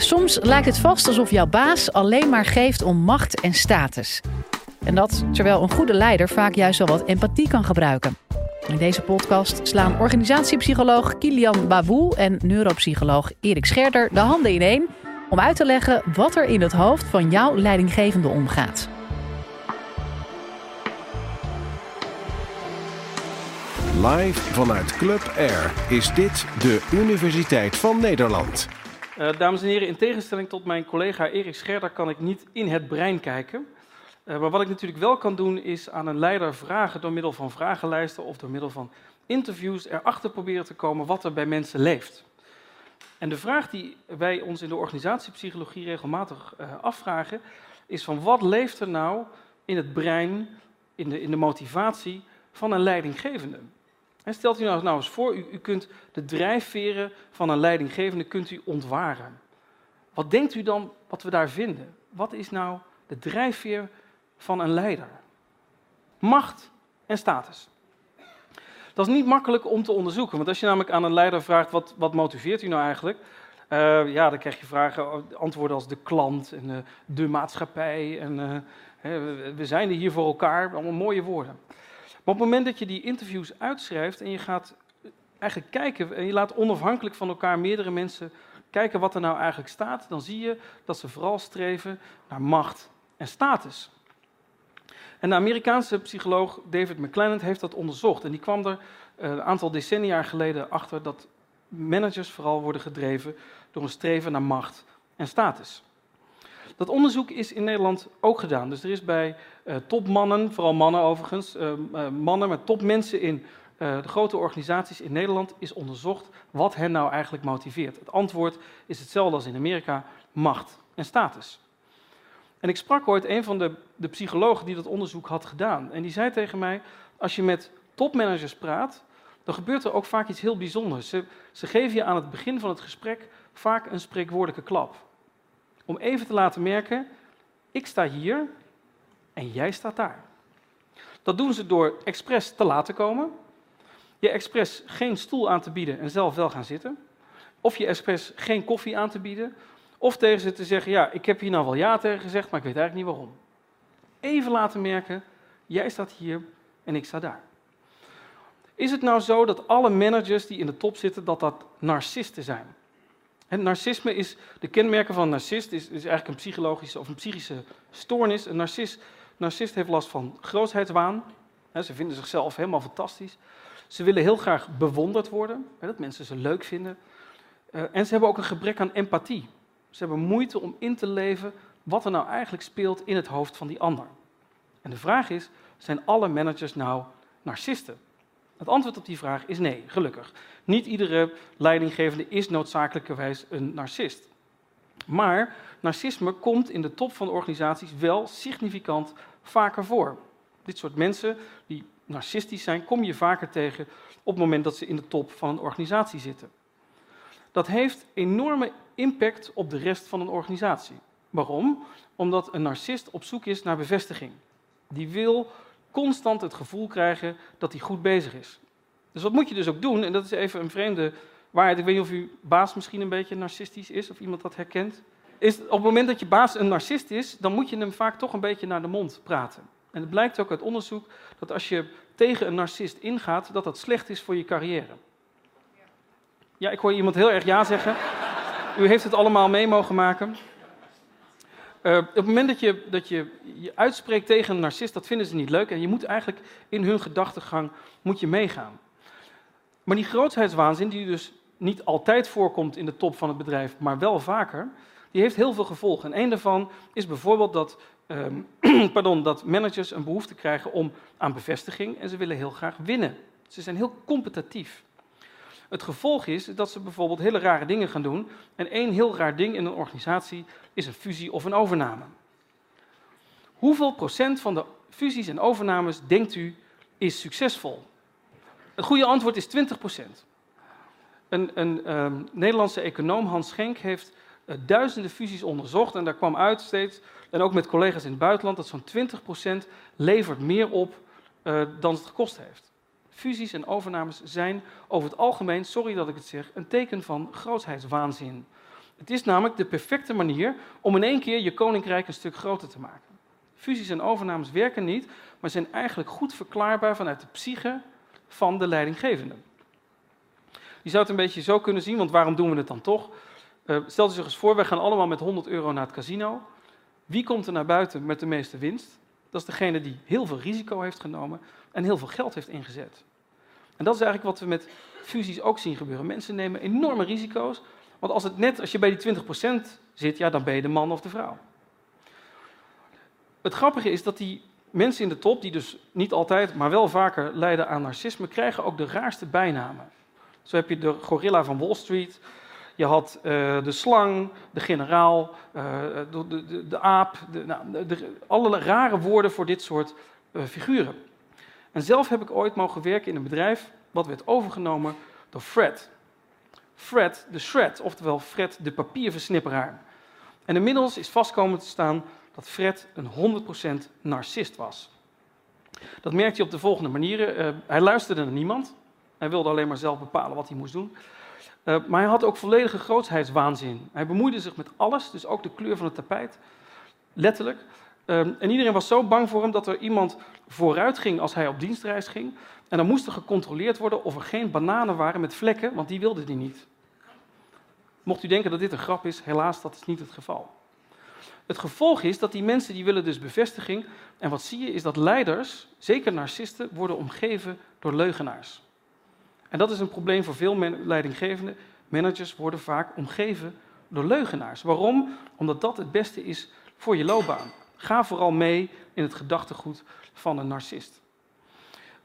soms lijkt het vast alsof jouw baas alleen maar geeft om macht en status. En dat terwijl een goede leider vaak juist wel wat empathie kan gebruiken. In deze podcast slaan organisatiepsycholoog Kilian Babou en neuropsycholoog Erik Scherder de handen ineen om uit te leggen wat er in het hoofd van jouw leidinggevende omgaat. Live vanuit Club Air is dit de Universiteit van Nederland. Uh, dames en heren, in tegenstelling tot mijn collega Erik Scherder kan ik niet in het brein kijken. Uh, maar wat ik natuurlijk wel kan doen is aan een leider vragen door middel van vragenlijsten of door middel van interviews erachter proberen te komen wat er bij mensen leeft. En de vraag die wij ons in de organisatiepsychologie regelmatig uh, afvragen is van wat leeft er nou in het brein, in de, in de motivatie van een leidinggevende? En stelt u nou, nou eens voor, u, u kunt de drijfveren van een leidinggevende kunt u ontwaren. Wat denkt u dan wat we daar vinden? Wat is nou de drijfveer van een leider? Macht en status. Dat is niet makkelijk om te onderzoeken, want als je namelijk aan een leider vraagt wat, wat motiveert u nou eigenlijk, uh, ja, dan krijg je vragen, antwoorden als de klant en uh, de maatschappij en we zijn er hier voor elkaar, allemaal mooie woorden. Maar op het moment dat je die interviews uitschrijft en je gaat eigenlijk kijken en je laat onafhankelijk van elkaar meerdere mensen kijken wat er nou eigenlijk staat, dan zie je dat ze vooral streven naar macht en status. En de Amerikaanse psycholoog David McClelland heeft dat onderzocht. En die kwam er eh, een aantal decennia geleden achter dat managers vooral worden gedreven door een streven naar macht en status. Dat onderzoek is in Nederland ook gedaan. Dus er is bij uh, topmannen, vooral mannen overigens, uh, uh, mannen met topmensen in de grote organisaties in Nederland, is onderzocht wat hen nou eigenlijk motiveert. Het antwoord is hetzelfde als in Amerika: macht en status. En ik sprak ooit een van de, de psychologen die dat onderzoek had gedaan. En die zei tegen mij: Als je met topmanagers praat, dan gebeurt er ook vaak iets heel bijzonders. Ze, ze geven je aan het begin van het gesprek vaak een spreekwoordelijke klap om even te laten merken, ik sta hier en jij staat daar. Dat doen ze door expres te laten komen, je expres geen stoel aan te bieden en zelf wel gaan zitten, of je expres geen koffie aan te bieden, of tegen ze te zeggen, ja, ik heb hier nou wel ja tegen gezegd, maar ik weet eigenlijk niet waarom. Even laten merken, jij staat hier en ik sta daar. Is het nou zo dat alle managers die in de top zitten, dat dat narcisten zijn? Narcisme is, de kenmerken van een narcist is, is eigenlijk een psychologische of een psychische stoornis. Een narcist, narcist heeft last van grootheidswaan. ze vinden zichzelf helemaal fantastisch. Ze willen heel graag bewonderd worden, dat mensen ze leuk vinden. Uh, en ze hebben ook een gebrek aan empathie. Ze hebben moeite om in te leven wat er nou eigenlijk speelt in het hoofd van die ander. En de vraag is, zijn alle managers nou narcisten? Het antwoord op die vraag is nee, gelukkig. Niet iedere leidinggevende is noodzakelijkerwijs een narcist. Maar narcisme komt in de top van organisaties wel significant vaker voor. Dit soort mensen die narcistisch zijn, kom je vaker tegen op het moment dat ze in de top van een organisatie zitten. Dat heeft enorme impact op de rest van een organisatie. Waarom? Omdat een narcist op zoek is naar bevestiging. Die wil constant het gevoel krijgen dat hij goed bezig is. Dus wat moet je dus ook doen, en dat is even een vreemde waarheid. Ik weet niet of uw baas misschien een beetje narcistisch is, of iemand dat herkent. Is op het moment dat je baas een narcist is, dan moet je hem vaak toch een beetje naar de mond praten. En het blijkt ook uit onderzoek dat als je tegen een narcist ingaat, dat dat slecht is voor je carrière. Ja, ik hoor iemand heel erg ja zeggen. U heeft het allemaal mee mogen maken. Uh, op het moment dat je, dat je je uitspreekt tegen een narcist, dat vinden ze niet leuk. En je moet eigenlijk in hun gedachtegang moet je meegaan. Maar die grootheidswaanzin, die dus niet altijd voorkomt in de top van het bedrijf, maar wel vaker, die heeft heel veel gevolgen. En een daarvan is bijvoorbeeld dat, um, pardon, dat managers een behoefte krijgen om aan bevestiging en ze willen heel graag winnen. Ze zijn heel competitief. Het gevolg is dat ze bijvoorbeeld hele rare dingen gaan doen. En één heel raar ding in een organisatie is een fusie of een overname. Hoeveel procent van de fusies en overnames denkt u is succesvol? Het goede antwoord is 20 procent. Een, een um, Nederlandse econoom, Hans Schenk, heeft uh, duizenden fusies onderzocht. En daar kwam uit steeds, en ook met collega's in het buitenland, dat zo'n 20 procent levert meer op uh, dan het gekost heeft. Fusies en overnames zijn over het algemeen, sorry dat ik het zeg, een teken van grootheidswaanzin. Het is namelijk de perfecte manier om in één keer je koninkrijk een stuk groter te maken. Fusies en overnames werken niet, maar zijn eigenlijk goed verklaarbaar vanuit de psyche van de leidinggevende. Je zou het een beetje zo kunnen zien, want waarom doen we het dan toch? Uh, stel je zich eens voor, wij gaan allemaal met 100 euro naar het casino. Wie komt er naar buiten met de meeste winst? Dat is degene die heel veel risico heeft genomen en heel veel geld heeft ingezet. En dat is eigenlijk wat we met fusies ook zien gebeuren. Mensen nemen enorme risico's, want als, het net, als je bij die 20% zit, ja, dan ben je de man of de vrouw. Het grappige is dat die mensen in de top, die dus niet altijd, maar wel vaker lijden aan narcisme, krijgen ook de raarste bijnamen. Zo heb je de gorilla van Wall Street, je had uh, de slang, de generaal, uh, de, de, de, aap, de, nou, alle rare woorden voor dit soort uh, figuren. En zelf heb ik ooit mogen werken in een bedrijf wat werd overgenomen door Fred. Fred de Shred, oftewel Fred de papierversnipperaar. En inmiddels is vastkomen te staan dat Fred een 100% narcist was. Dat merkte hij op de volgende manieren. hij luisterde naar niemand. Hij wilde alleen maar zelf bepalen wat hij moest doen. Uh, maar hij had ook volledige grootheidswaanzin. Hij bemoeide zich met alles, dus ook de kleur van het tapijt. Letterlijk. Uh, en iedereen was zo bang voor hem dat er iemand vooruit ging als hij op dienstreis ging. En dan moest er gecontroleerd worden of er geen bananen waren met vlekken, want die wilde hij niet. Mocht u denken dat dit een grap is, helaas, dat is niet het geval. Het gevolg is dat die mensen die willen dus bevestiging. En wat zie je is dat leiders, zeker narcisten, worden omgeven door leugenaars. En dat is een probleem voor veel leidinggevenden. Managers worden vaak omgeven door leugenaars. Waarom? Omdat dat het beste is voor je loopbaan. Ga vooral mee in het gedachtegoed van een narcist.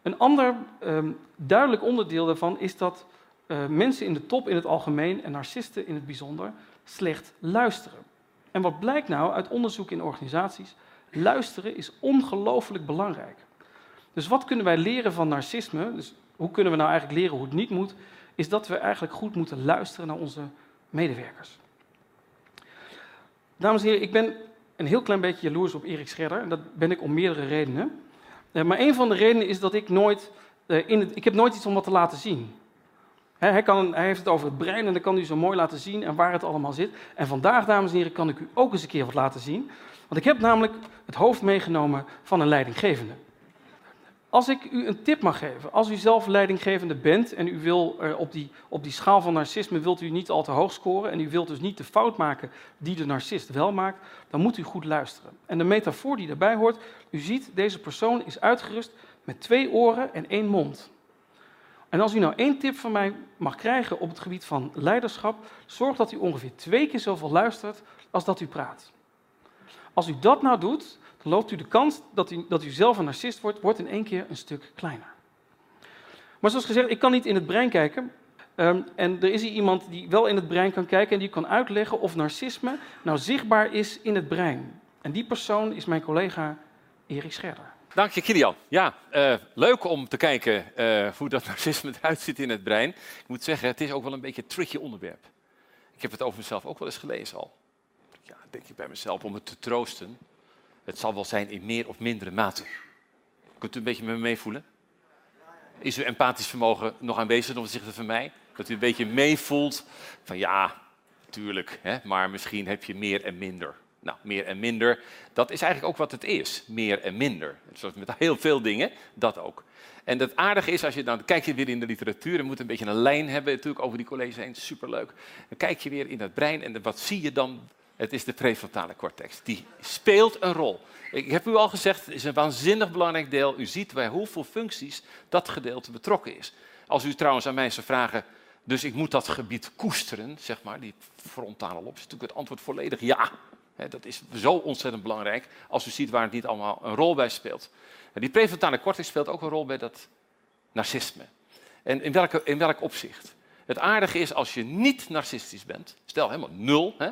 Een ander um, duidelijk onderdeel daarvan is dat uh, mensen in de top in het algemeen en narcisten in het bijzonder slecht luisteren. En wat blijkt nou uit onderzoek in organisaties? Luisteren is ongelooflijk belangrijk. Dus wat kunnen wij leren van narcisme? Dus hoe kunnen we nou eigenlijk leren hoe het niet moet? Is dat we eigenlijk goed moeten luisteren naar onze medewerkers. Dames en heren, ik ben een heel klein beetje jaloers op Erik Scherder. En dat ben ik om meerdere redenen. Eh, maar een van de redenen is dat ik nooit, eh, in het, ik heb nooit iets om wat te laten zien. Hij, kan, hij heeft het over het brein en dan kan hij zo mooi laten zien en waar het allemaal zit. En vandaag, dames en heren, kan ik u ook eens een keer wat laten zien. Want ik heb namelijk het hoofd meegenomen van een leidinggevende. Als ik u een tip mag geven, als u zelf leidinggevende bent en u wil uh, op, die, op die schaal van narcisme wilt u niet al te hoog scoren en u wilt dus niet de fout maken die de narcist wel maakt, dan moet u goed luisteren. En de metafoor die daarbij hoort, u ziet deze persoon is uitgerust met twee oren en één mond. En als u nou één tip van mij mag krijgen op het gebied van leiderschap, zorg dat u ongeveer twee keer zoveel luistert als dat u praat. Als u dat nou doet, loopt u de kans dat u, dat u zelf een narcist wordt, wordt in één keer een stuk kleiner. Maar zoals gezegd, ik kan niet in het brein kijken. Um, en er is hier iemand die wel in het brein kan kijken en die kan uitleggen of narcisme nou zichtbaar is in het brein. En die persoon is mijn collega Erik Scherder. Dank je, Kilian. Ja, uh, leuk om te kijken uh, hoe dat narcisme eruit ziet in het brein. Ik moet zeggen, het is ook wel een beetje een tricky onderwerp. Ik heb het over mezelf ook wel eens gelezen al. Ja, denk ik bij mezelf om het te troosten. Het zal wel zijn in meer of mindere mate. Kunt u een beetje met me meevoelen? Is uw empathisch vermogen nog aanwezig ten opzichte van mij? Dat u een beetje meevoelt van ja, tuurlijk, hè, maar misschien heb je meer en minder. Nou, meer en minder, dat is eigenlijk ook wat het is. Meer en minder. Zoals met heel veel dingen, dat ook. En het aardige is, als je dan kijk je weer in de literatuur en moet een beetje een lijn hebben natuurlijk over die colleges heen, superleuk. Dan kijk je weer in het brein en wat zie je dan? Het is de prefrontale cortex. Die speelt een rol. Ik heb u al gezegd, het is een waanzinnig belangrijk deel. U ziet bij hoeveel functies dat gedeelte betrokken is. Als u trouwens aan mij zou vragen, dus ik moet dat gebied koesteren, zeg maar, die frontale lob, is natuurlijk het antwoord volledig ja. Dat is zo ontzettend belangrijk als u ziet waar het niet allemaal een rol bij speelt. Die prefrontale cortex speelt ook een rol bij dat narcisme. En in, welke, in welk opzicht? Het aardige is als je niet narcistisch bent, stel helemaal nul, hè,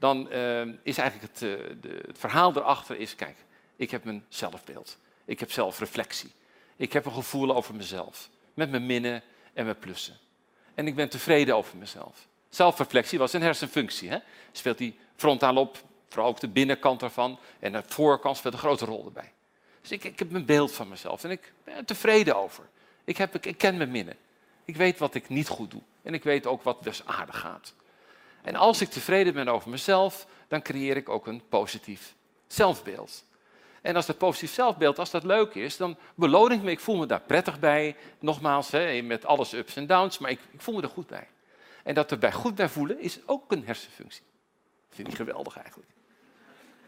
dan uh, is eigenlijk het, uh, de, het verhaal erachter is, kijk, ik heb mijn zelfbeeld. Ik heb zelfreflectie. Ik heb een gevoel over mezelf. Met mijn minnen en mijn plussen. En ik ben tevreden over mezelf. Zelfreflectie was een hersenfunctie. Hè? Speelt die frontaal op, vooral ook de binnenkant ervan. En de voorkant speelt een grote rol erbij. Dus ik, ik heb een beeld van mezelf en ik ben er tevreden over. Ik, heb, ik, ik ken mijn minnen. Ik weet wat ik niet goed doe. En ik weet ook wat dus aardig gaat. En als ik tevreden ben over mezelf, dan creëer ik ook een positief zelfbeeld. En als dat positief zelfbeeld, als dat leuk is, dan beloon ik me. Ik voel me daar prettig bij. Nogmaals, hè, met alles ups en downs, maar ik, ik voel me er goed bij. En dat erbij goed bij voelen is ook een hersenfunctie. Dat vind ik geweldig eigenlijk.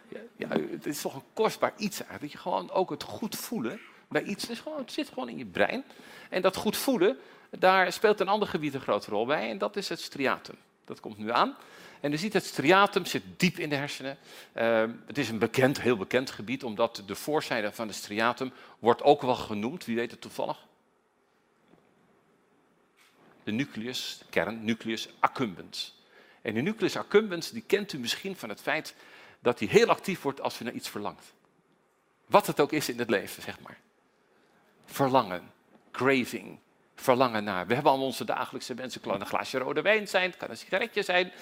Ja, ja, het is toch een kostbaar iets eigenlijk. Dat je gewoon ook het goed voelen bij iets, is gewoon, het zit gewoon in je brein. En dat goed voelen, daar speelt een ander gebied een grote rol bij. En dat is het striatum. Dat komt nu aan. En je ziet, het striatum zit diep in de hersenen. Uh, het is een bekend, heel bekend gebied, omdat de voorzijde van de striatum wordt ook wel genoemd, wie weet het toevallig? De nucleus, de kern, nucleus accumbens. En de nucleus accumbens, die kent u misschien van het feit dat hij heel actief wordt als u naar iets verlangt. Wat het ook is in het leven, zeg maar. Verlangen, craving, verlangen naar. We hebben allemaal onze dagelijkse mensen. Het kan een glaasje rode wijn zijn, het kan een sigaretje zijn.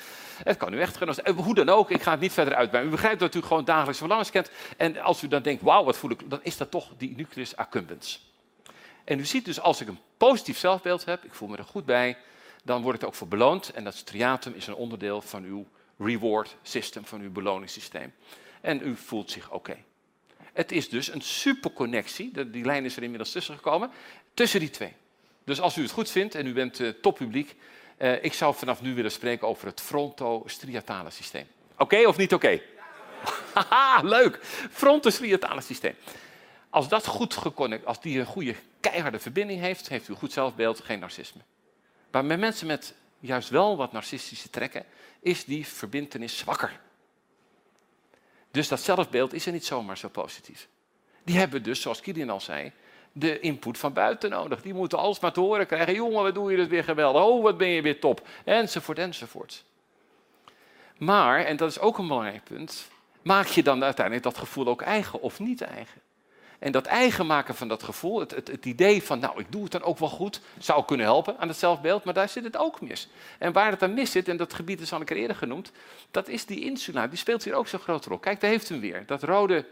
Het kan u echt zijn. Eh, hoe dan ook, ik ga het niet verder uitbreiden. U begrijpt dat u gewoon dagelijks verlangens kent. En als u dan denkt, wauw, wat voel ik, dan is dat toch die nucleus accumbens. En u ziet dus, als ik een positief zelfbeeld heb, ik voel me er goed bij, dan word ik er ook voor beloond. En dat striatum is een onderdeel van uw reward system, van uw beloningssysteem. En u voelt zich oké. Het is dus een superconnectie, die lijn is er inmiddels tussen gekomen, tussen die twee. Dus als u het goed vindt en u bent uh, toppubliek, uh, ik zou vanaf nu willen spreken over het frontostriatale systeem. Oké of niet oké? Haha, leuk. Frontostriatale systeem. Als dat goed geconnect, als die een goede keiharde verbinding heeft, heeft u een goed zelfbeeld, geen narcisme. Maar bij mensen met juist wel wat narcistische trekken, is die verbindenis zwakker. Dus dat zelfbeeld is er niet zomaar zo positief. Die hebben dus, zoals Kilian al zei, de input van buiten nodig. Die moeten alles maar te horen krijgen. Jongen, wat doe je het weer geweldig. Oh, wat ben je weer top. Enzovoort, enzovoort. Maar, en dat is ook een belangrijk punt, maak je dan uiteindelijk dat gevoel ook eigen of niet eigen? En dat eigen maken van dat gevoel, het, het, het, idee van, nou, ik doe het dan ook wel goed, zou kunnen helpen aan het zelfbeeld, maar daar zit het ook mis. En waar het dan mis zit, en dat gebied is al een keer eerder genoemd, dat is die insula. Die speelt hier ook zo'n grote rol. Kijk, daar heeft hem weer. Dat rode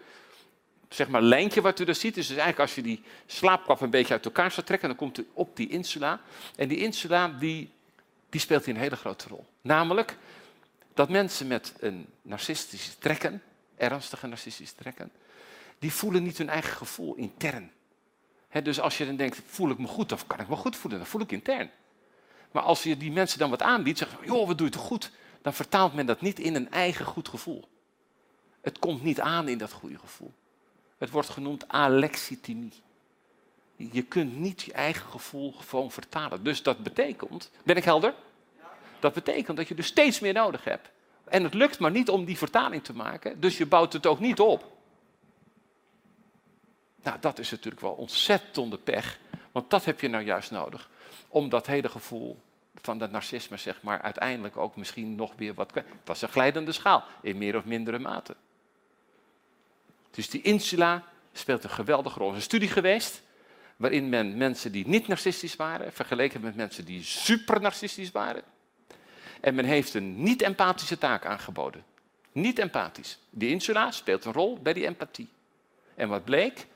zeg maar, lijntje wat u daar ziet. Dus, dus eigenlijk als je die slaapkap een beetje uit elkaar zou trekken, dan komt u op die insula. En die insula die, die speelt hier een hele grote rol. Namelijk dat mensen met een narcistische trekken, ernstige narcistische trekken, die voelen niet hun eigen gevoel intern. dus als je dan denkt, voel ik me goed of kan ik me goed voelen, dan voel ik intern. Maar als je die mensen dan wat aanbiedt, zeggen joh, wat doe je toch goed? Dan vertaalt men dat niet in een eigen goed gevoel. Het komt niet aan in dat goede gevoel. Het wordt genoemd alexithymie. Je kunt niet je eigen gevoel gewoon vertalen. Dus dat betekent, ben ik helder? Dat betekent dat je dus steeds meer nodig hebt. En het lukt maar niet om die vertaling te maken, dus je bouwt het ook niet op. Nou, dat is natuurlijk wel ontzettende pech, want dat heb je nou juist nodig. Om dat hele gevoel van dat narcisme, zeg maar, uiteindelijk ook misschien nog weer wat... Het was een glijdende schaal, in meer of mindere mate. Dus die insula speelt een geweldige rol. Er is een studie geweest waarin men mensen die niet narcistisch waren vergeleken met mensen die supernarcistisch waren. En men heeft een niet-empathische taak aangeboden. Niet empathisch. Die insula speelt een rol bij die empathie. En wat bleek?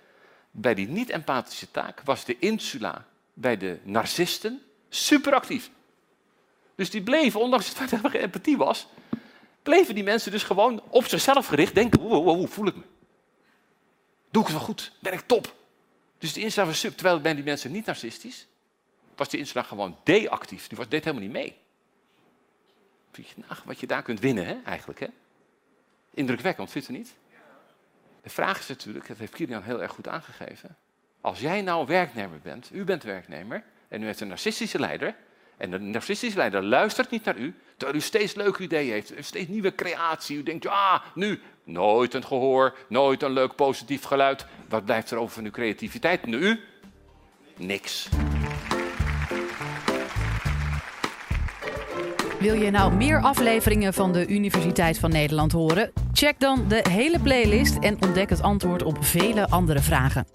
Bij die niet-empathische taak was de insula bij de narcisten superactief. Dus die bleven, ondanks het feit dat er geen empathie was, bleven die mensen dus gewoon op zichzelf gericht denken, hoe voel ik me? Doe ik het wel goed? Ben ik top? Dus de insula was sub, terwijl ben die mensen niet narcistisch, was die insula gewoon D-actief. Die was, deed helemaal niet mee. Ach, wat je daar kunt winnen, hè, eigenlijk. Hè? Indrukwekkend, vindt u niet? De vraag is natuurlijk, dat heeft Kilian heel erg goed aangegeven. Als jij nou werknemer bent, u bent werknemer, en u heeft een narcistische leider, en de narcistische leider luistert niet naar u, terwijl u steeds leuke ideeën heeft, steeds nieuwe creatie. U denkt, ja, nu, nooit een gehoor, nooit een leuk positief geluid. Wat blijft er over van uw creativiteit? Nu? Niks. Wil je nou meer afleveringen van de Universiteit van Nederland horen? Check dan de hele playlist en ontdek het antwoord op vele andere vragen.